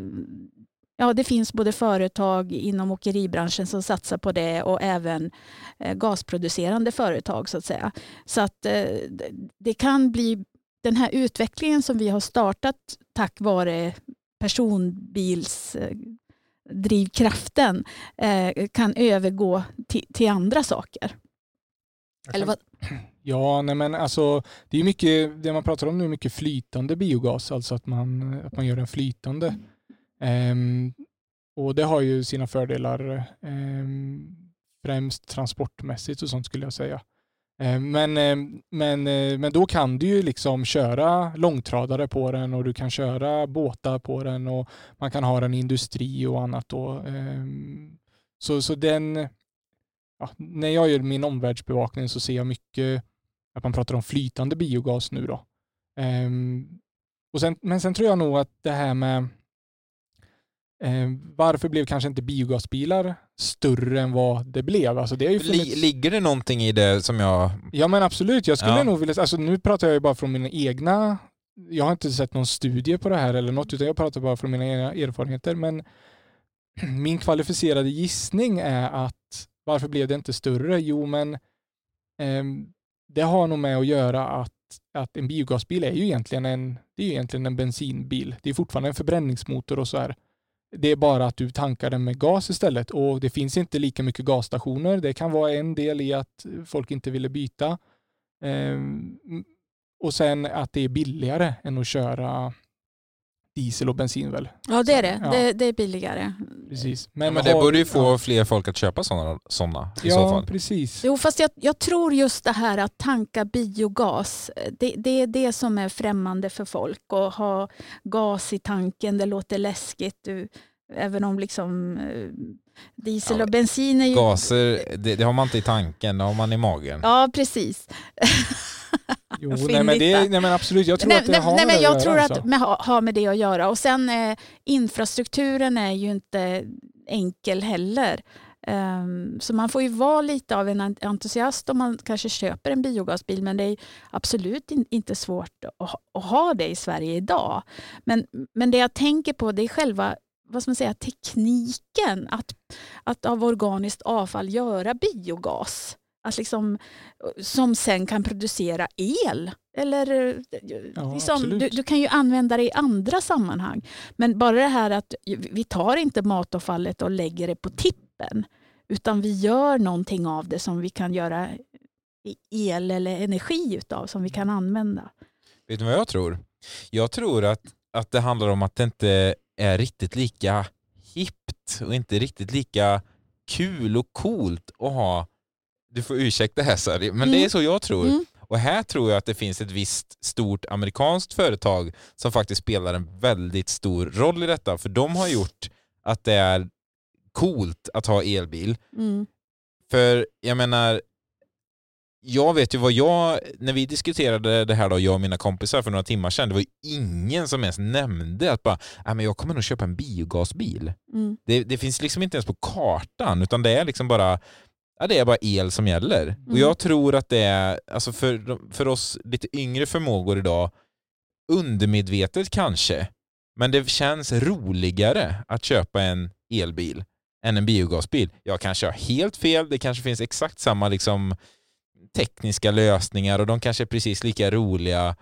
Ja, det finns både företag inom åkeribranschen som satsar på det och även eh, gasproducerande företag så att säga. Så att eh, det- kan bli den här utvecklingen som vi har startat tack vare personbilsdrivkraften eh, kan övergå till, till andra saker. Eller vad, Ja, nej men alltså det är mycket, det man pratar om nu är mycket flytande biogas, alltså att man, att man gör den flytande. Ehm, och det har ju sina fördelar, ehm, främst transportmässigt och sånt skulle jag säga. Ehm, men, men, eh, men då kan du ju liksom köra långtradare på den och du kan köra båtar på den och man kan ha den i industri och annat. Då. Så, så den, ja, när jag gör min omvärldsbevakning så ser jag mycket att man pratar om flytande biogas nu då. Och sen, men sen tror jag nog att det här med ehm, varför blev kanske inte biogasbilar större än vad det blev? Alltså det har ju funnits... ligger det någonting i det som jag... Ja men absolut, jag skulle Ja. nog vilja, alltså nu pratar jag ju bara från mina egna, jag har inte sett någon studie på det här eller något utan jag pratar bara från mina egna erfarenheter men min kvalificerade gissning är att varför blev det inte större? Jo men ehm, det har nog med att göra att, att en biogasbil är ju egentligen en, det är ju egentligen en bensinbil. Det är fortfarande en förbränningsmotor och så här. Det är bara att du tankar den med gas istället och det finns inte lika mycket gasstationer. Det kan vara en del i att folk inte ville byta. Ehm, och sen att det är billigare än att köra diesel och bensin väl. ja, det är det. Ja. det. Det är billigare. Precis. Men, men det har- borde ju få ja. fler folk att köpa sådana såna, i Ja, så fall. precis. Jo, fast jag, jag tror just det här att tanka biogas, det, det är det som är främmande för folk. Och ha gas i tanken, det låter läskigt. Du, Även om liksom eh, diesel Ja, och bensin är ju... Gaser, det, det har man inte i tanken, det har man i magen. Ja, precis. Jo, nej, men det, nej men absolut, jag tror nej, att det nej, har nej, men det jag tror att ha, har med det att göra. Och sen eh, infrastrukturen är ju inte enkel heller. Ehm, så man får ju vara lite av en entusiast om man kanske köper en biogasbil men det är absolut in, inte svårt att, ha- att ha det i Sverige idag. Men, men det jag tänker på det är själva vad ska man säga, tekniken att, att av organiskt avfall göra biogas. Att liksom, som sen kan producera el. Eller, Ja, liksom, du, du kan ju använda det i andra sammanhang. Men bara det här att vi tar inte matavfallet och lägger det på tippen. Utan vi gör någonting av det som vi kan göra el eller energi utav som vi kan använda. Vet du vad jag tror? Jag tror att, att det handlar om att det inte är riktigt lika hippt och inte riktigt lika kul och coolt att ha du får ursäkta här Sari, men det är Mm. så jag tror. Mm. Och här tror jag att det finns ett visst stort amerikanskt företag som faktiskt spelar en väldigt stor roll i detta. För de har gjort att det är coolt att ha elbil. Mm. För jag menar, jag vet ju vad jag, när vi diskuterade det här då, jag och mina kompisar för några timmar sedan, det var ju ingen som ens nämnde att bara, "Nej, men jag kommer nog köpa en biogasbil. Mm. Det, det finns liksom inte ens på kartan, utan det är liksom bara Ja, det är bara el som gäller. Och Mm. jag tror att det är, alltså för, för oss lite yngre förmågor idag, undermedvetet kanske, men det känns roligare att köpa en elbil än en biogasbil. Jag kanske har helt fel, det kanske finns exakt samma liksom, tekniska lösningar och de kanske är precis lika roliga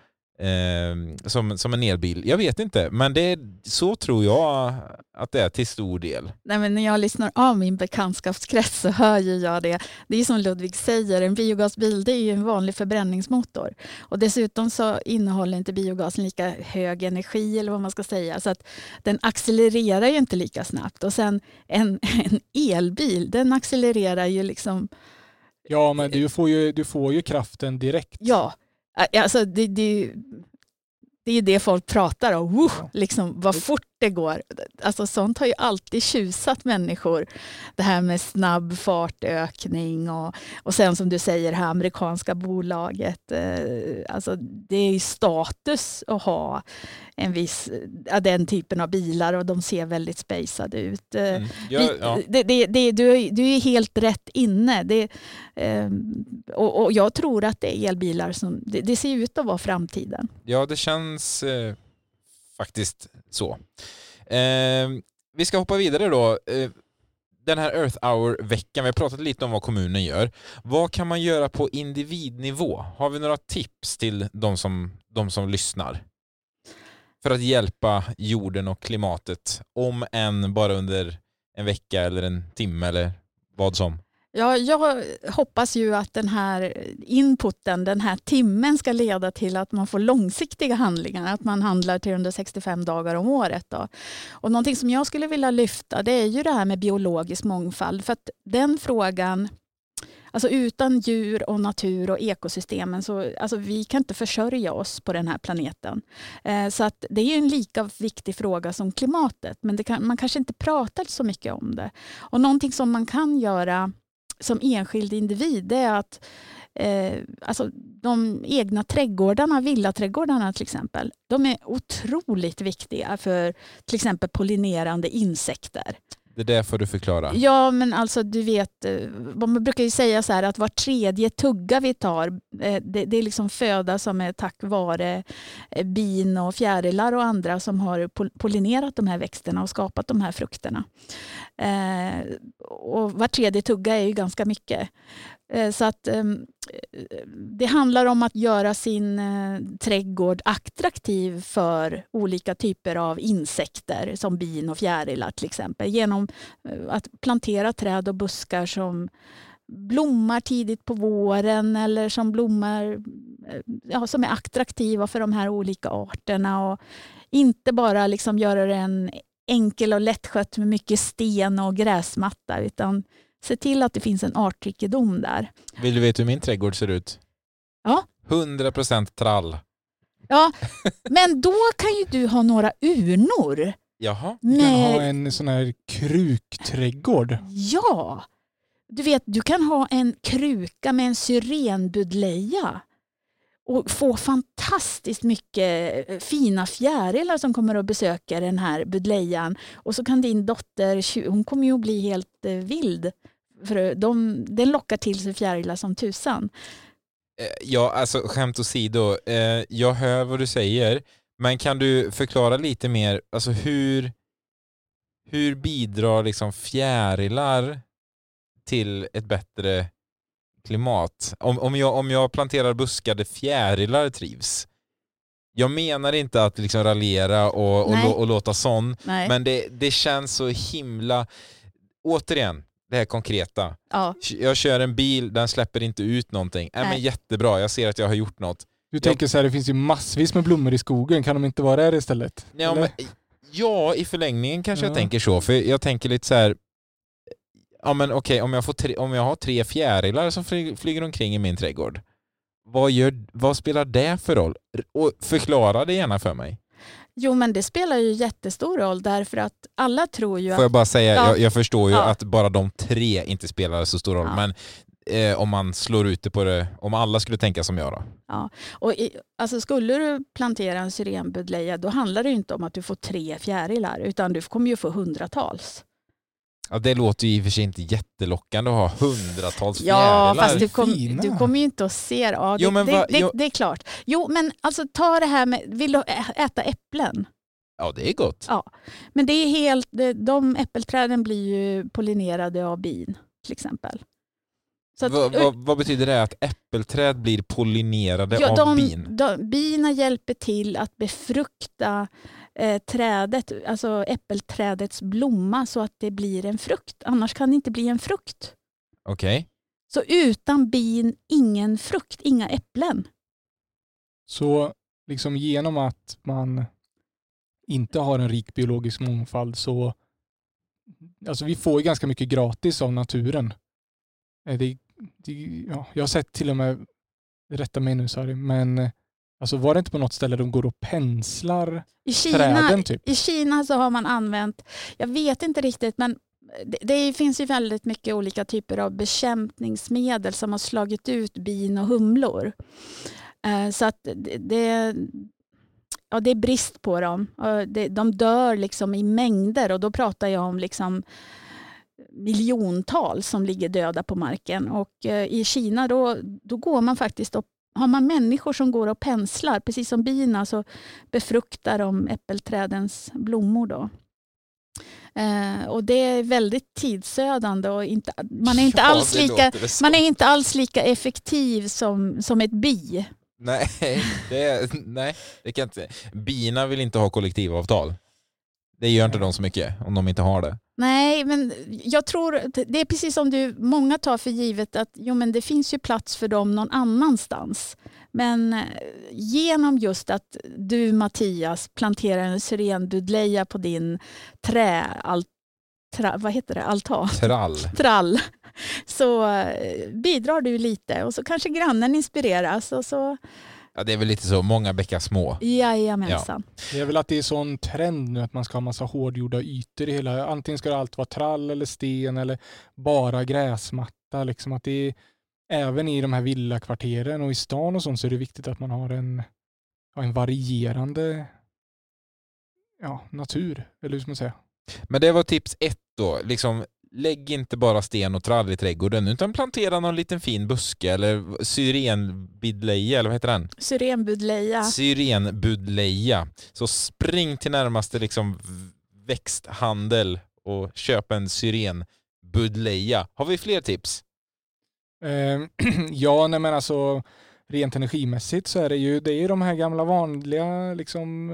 som, som en elbil. Jag vet inte, men det är, så tror jag att det är till stor del. Nej, men när jag lyssnar av min bekantskapskrets så hör ju jag det. Det är som Ludvig säger, en biogasbil det är ju en vanlig förbränningsmotor. Och dessutom så innehåller inte biogasen lika hög energi eller vad man ska säga. Så att den accelererar ju inte lika snabbt. Och sen en, en elbil, den accelererar ju liksom, Ja, men du får ju, du får ju kraften direkt. ja, alltså det, det, det är ju det folk pratar om. Ja. liksom, vad fort det går. Alltså, sånt har ju alltid tjusat människor. Det här med snabb fartökning och, och sen som du säger, det här amerikanska bolaget. Eh, alltså, det är ju status att ha en viss, ja, den typen av bilar och de ser väldigt spacade ut. Eh, Mm. Vi- ja. det, det, det, du, är, du är helt rätt inne. Ehm, och, och jag tror att det är elbilar som det, det ser ut att vara framtiden. Ja, det känns eh, faktiskt så. Eh, vi ska hoppa vidare då. Eh, den här Earth Hour-veckan, vi har pratat lite om vad kommunen gör. Vad kan man göra på individnivå? Har vi några tips till de som, de som lyssnar? För att hjälpa jorden och klimatet, om än bara under en vecka eller en timme eller vad som. Ja, jag hoppas ju att den här inputen, den här timmen ska leda till att man får långsiktiga handlingar, att man handlar 365 dagar om året. Då. Och någonting som jag skulle vilja lyfta det är ju det här med biologisk mångfald. För att den frågan, alltså utan djur och natur och ekosystemen så alltså vi kan inte försörja oss på den här planeten. Eh, så att det är en lika viktig fråga som klimatet, men det kan, man kanske inte pratar så mycket om det. Och någonting som man kan göra som enskild individ det är att eh, alltså de egna trädgårdarna, villaträdgårdarna till exempel, de är otroligt viktiga för till exempel pollinerande insekter. Det där får du förklara. Ja, men alltså du vet, eh, man brukar ju säga så här att var tredje tugga vi tar, eh, det, det är liksom föda som är tack vare eh, bin och fjärilar och andra som har pollinerat de här växterna och skapat de här frukterna. Eh, och var tredje tugga är ju ganska mycket. Eh, så att ehm, det handlar om att göra sin eh, trädgård attraktiv för olika typer av insekter som bin och fjärilar till exempel. Genom eh, att plantera träd och buskar som blommar tidigt på våren eller som blommar ja, som är attraktiva för de här olika arterna. Och inte bara liksom göra den enkel och lättskött med mycket sten och gräsmatta utan se till att det finns en artrikedom där. Vill du veta hur min trädgård ser ut? Ja. 100% trall. Ja, men då kan ju du ha några urnor Jaha. Du kan ha en sån här krukträdgård. ja, du vet du kan ha en kruka med en syrenbudleja och få fantastiskt mycket eh, fina fjärilar som kommer och besöker den här budlejan. Och så kan din dotter, hon kommer ju att bli helt eh, vild. För de, den lockar till sig fjärilar som tusan. Eh, ja, alltså skämt åsido, jag hör vad du säger, men kan du förklara lite mer, alltså hur, hur bidrar liksom fjärilar till ett bättre klimat? Om, om, jag, om jag planterar buskar där fjärilar trivs, jag menar inte att liksom raljera och, och, och låta sån, Nej. men det, det känns så himla, återigen, det här konkreta. ja. Jag kör en bil, den släpper inte ut någonting. Äh, men jättebra, jag ser att jag har gjort något. Du tänker så här, det finns ju massvis med blommor i skogen, kan de inte vara där istället? Ja, men, ja i förlängningen kanske jag Ja. tänker så. För jag tänker lite så här. Ja men okej, om, jag får tre, om jag har tre fjärilar som fly, flyger omkring i min trädgård. Vad, gör, vad spelar det för roll? Och förklara det gärna för mig. Jo men det spelar ju jättestor roll därför att alla tror ju Får jag att... bara säga, Ja. jag, jag förstår ju Ja. att bara de tre inte spelar så stor roll. Ja. Men eh, om man slår ut det på det, om alla skulle tänka som jag då. Och i, alltså skulle du plantera en syrenbudleja då handlar det ju inte om att du får tre fjärilar utan du kommer ju få hundratals. Ja, det låter ju i och för sig inte jättelockande att ha hundratals Ja, fjärilar. fast du, kom, du kommer ju inte att se det. Ja, det, Jo, men det, va- det, jo- det är klart. Jo, men alltså ta det här med, vill du äta äpplen? Ja, det är gott. Ja. Men det är helt, det- de äppelträden blir ju pollinerade av bin till exempel. Så att, vad, vad, vad betyder det att äppelträd blir pollinerade ja, av de, bin? De, bina hjälper till att befrukta eh, trädet, alltså äppelträdets blomma så att det blir en frukt. Annars kan det inte bli en frukt. Okej. Så utan bin, ingen frukt, inga äpplen. Så liksom genom att man inte har en rik biologisk mångfald så alltså vi får ju ganska mycket gratis av naturen. Eh, Det, det, ja, jag har sett till och med, rätta mig nu Sari, men eh, alltså var det inte på något ställe de går och penslar I Kina, träden typ? I Kina så har man använt, jag vet inte riktigt, men det, det finns ju väldigt mycket olika typer av bekämpningsmedel som har slagit ut bin och humlor. Eh, Så att det, det, ja, det är brist på dem. Det, de dör liksom i mängder och då pratar jag om liksom miljontals som ligger döda på marken. Och eh, i Kina då, då går man faktiskt och har man människor som går och penslar, precis som bina, så befruktar de äppelträdens blommor. Då. Eh, och det är väldigt tidsödande och inte, man, är inte Ja, alls lika, man är inte alls lika effektiv som, som ett bi. Nej, det, nej, det kan jag inte. Bina vill inte ha kollektivavtal. Det gör inte de så mycket om de inte har det. Nej, men jag tror det är precis som du, många tar för givet att jo, men det finns ju plats för dem någon annanstans. Men eh, genom just att du Mattias planterar en syrenbudleja på din trä, al, tra, vad heter det, altan, Trall. trall, så eh, bidrar du lite och så kanske grannen inspireras och så Ja, det är väl lite så, många bäckar små. jajamensan. Det är väl att det är sån trend nu att man ska ha massa hårdgjorda ytor i hela, antingen ska det allt vara trall eller sten eller bara gräsmatta. Liksom att det är, även i de här villakvarteren och i stan och sånt så är det viktigt att man har en, ja, en varierande ja, natur, eller hur ska man säga? Men det var tips ett då. Liksom, lägg inte bara sten och trall i trädgården utan plantera någon liten fin buske eller syrenbidleja, eller vad heter den? Syrenbudleja. Syrenbudleja. Så spring till närmaste liksom växthandel och köp en syrenbudleja. Har vi fler tips? Eh, ja, nej men alltså rent energimässigt så är det ju, det är ju de här gamla vanliga liksom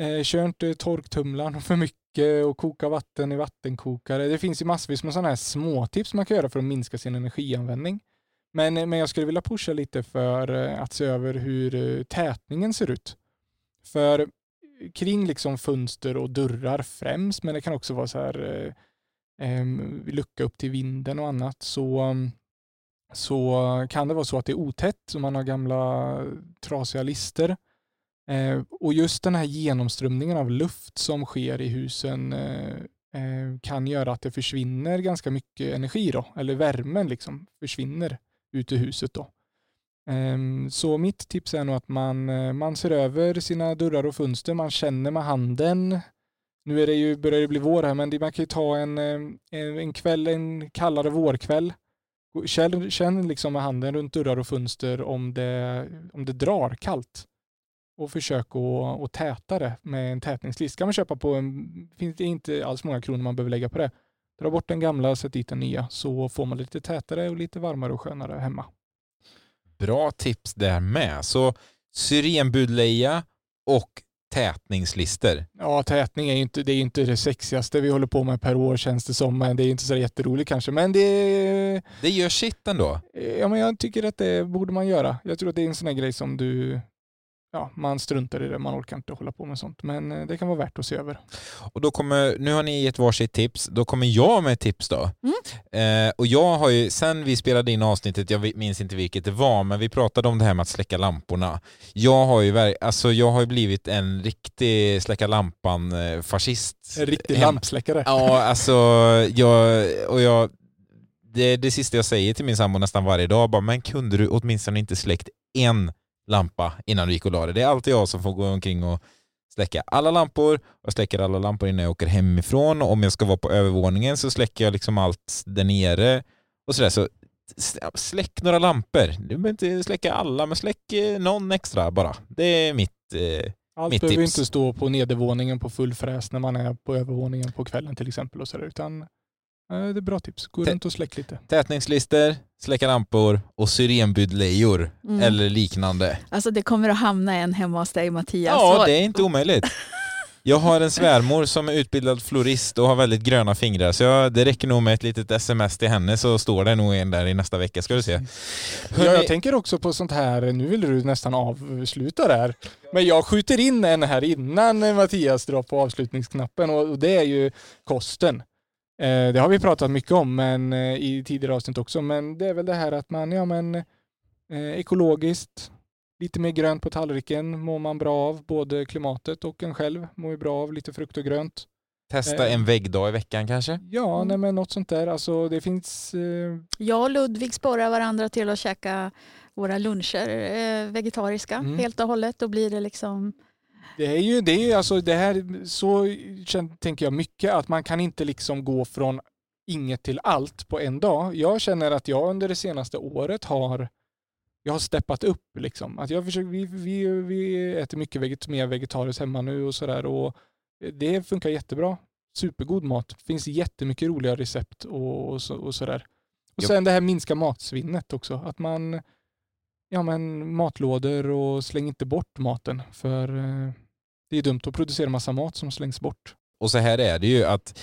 eh, kör inte torktumlaren för mycket och koka vatten i vattenkokare. Det finns ju massvis med sådana här småtips man kan göra för att minska sin energianvändning. Men, men jag skulle vilja pusha lite för eh, att se över hur eh, tätningen ser ut. För eh, kring liksom fönster och dörrar främst, men det kan också vara så här eh, lucka upp till vinden och annat, så, mm, så kan det vara så att det är otätt, och man har gamla trasiga lister. Eh, och just den här genomströmningen av luft som sker i husen eh, eh, kan göra att det försvinner ganska mycket energi då, eller värmen liksom försvinner ut ur huset då. Ehm, så mitt tips är nog att man, eh, man ser över sina dörrar och fönster, man känner med handen. Nu är det ju, börjar det bli vår här, men man kan ju ta en, eh, en, en kväll, en kallare vårkväll. Känn, känn liksom med handen runt dörrar och fönster om det, om det drar kallt. Och försök att, att täta det med en tätningslist. kan man köpa på en, finns det inte alls många kronor man behöver lägga på det. Dra bort den gamla och sätt dit den nya så får man lite tätare och lite varmare och skönare hemma. Bra tips där med. Så syrenbudleja och tätningslister. Ja, tätning är ju inte det, är inte det sexigaste vi håller på med per år känns det som. Men det är inte så jätteroligt kanske. Men det... Det gör sitt ändå. Ja, men jag tycker att det borde man göra. Jag tror att det är en sån här grej som du ja, man struntar i det, man orkar inte hålla på med sånt. Men eh, det kan vara värt att se över. Och då kommer, nu har ni gett varsitt tips, då kommer jag med ett tips då. Mm. Eh, och jag har ju, sen vi spelade in avsnittet, jag minns inte vilket det var, men vi pratade om det här med att släcka lamporna. Jag har ju, alltså jag har ju blivit en riktig släcka lampan-fascist. En riktig lampsläckare. Ja, alltså jag, och jag, det är det sista jag säger till min sambo nästan varje dag, bara, men kunde du åtminstone inte släckt en lampa innan du gick och la dig. Det är alltid jag som får gå omkring och släcka alla lampor. Jag släcker alla lampor innan jag åker hemifrån. Om jag ska vara på övervåningen så släcker jag liksom allt där nere. Och sådär. Så släck några lampor. Du behöver inte släcka alla, men släck eh, någon extra bara. Det är mitt eh, Allt mitt behöver tips. inte stå på nedervåningen på full fräs när man är på övervåningen på kvällen till exempel. Och så där, utan det är bra tips. Gå Tä- runt och släck lite. Tätningslister, släcka lampor och syrenbudlejor Mm. eller liknande. Alltså det kommer att hamna en hemma hos dig Mattias. Ja, det är inte omöjligt. Jag har en svärmor som är utbildad florist och har väldigt gröna fingrar så jag, det räcker nog med ett litet sms till henne så står det nog en där i nästa vecka ska du se. Ja, jag tänker också på sånt här, nu vill du nästan avsluta där. Men jag skjuter in en här innan Mattias drar på avslutningsknappen och det är ju kosten. Eh, det har vi pratat mycket om men, eh, i tidigare avsnitt också, men det är väl det här att man, ja men eh, ekologiskt, lite mer grönt på tallriken mår man bra av, både klimatet och en själv mår ju bra av lite frukt och grönt. testa en väggdag i veckan kanske? Ja, Mm. nej men något sånt där. Alltså det finns eh, Jag och Ludvig sporrar varandra till att käka våra luncher eh, vegetariska Mm. helt och hållet. Då blir det liksom... Det är ju det, är ju alltså det här, så tänker jag mycket att man kan inte liksom gå från inget till allt på en dag. Jag känner att jag under det senaste året har jag har steppat upp liksom. Att jag försöker, vi, vi, vi äter mycket veget, mer vegetariskt hemma nu och sådär och det funkar jättebra. Supergod mat. finns jättemycket roliga recept och, och, så, och sådär. Och sen det här minska matsvinnet också. Att man, ja men matlådor och släng inte bort maten för eh, det är dumt att producera massa mat som slängs bort. Och så här är det ju att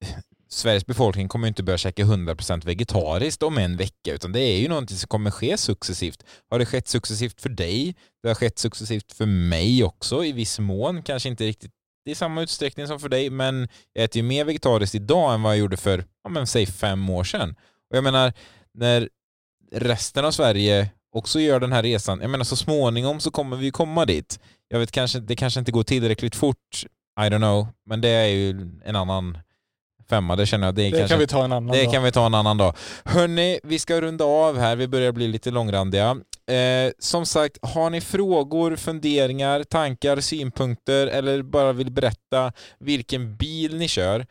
eh, Sveriges befolkning kommer ju inte börja käka 100% vegetariskt om en vecka utan det är ju någonting som kommer ske successivt. Har det skett successivt för dig? Det har skett successivt för mig också i viss mån. Kanske inte riktigt i samma utsträckning som för dig men jag äter ju mer vegetariskt idag än vad jag gjorde för, ja men säg fem år sedan. Och jag menar, när resten av Sverige också gör den här resan, jag menar så småningom så kommer vi komma dit. Jag vet kanske, det kanske inte går tillräckligt fort, I don't know, men det är ju en annan femma, det känner jag. Det, Det kanske, kan vi ta en annan det dag. kan vi ta en annan dag. Hörni, vi ska runda av här, vi börjar bli lite långrandiga. Eh, som sagt, har ni frågor, funderingar, tankar, synpunkter eller bara vill berätta vilken bil ni kör,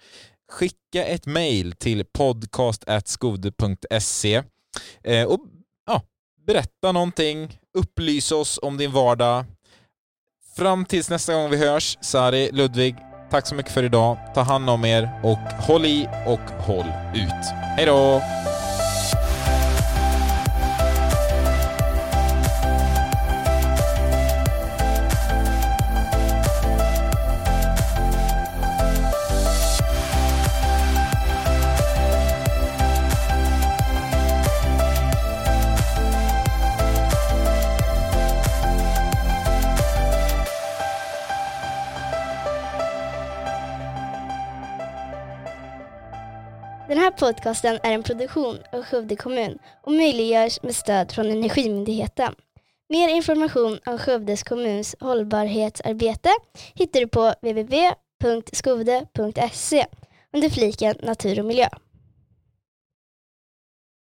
skicka ett mail till podcast.skode.se eh, och berätta någonting, upplys oss om din vardag. Fram tills nästa gång vi hörs, Sari, Ludvig, tack så mycket för idag. Ta hand om er och håll i och håll ut. Hej då! Här podcasten är en produktion av Skövde kommun och möjliggörs med stöd från Energimyndigheten. Mer information om Skövdes kommuns hållbarhetsarbete hittar du på www.skovde.se under fliken natur och miljö.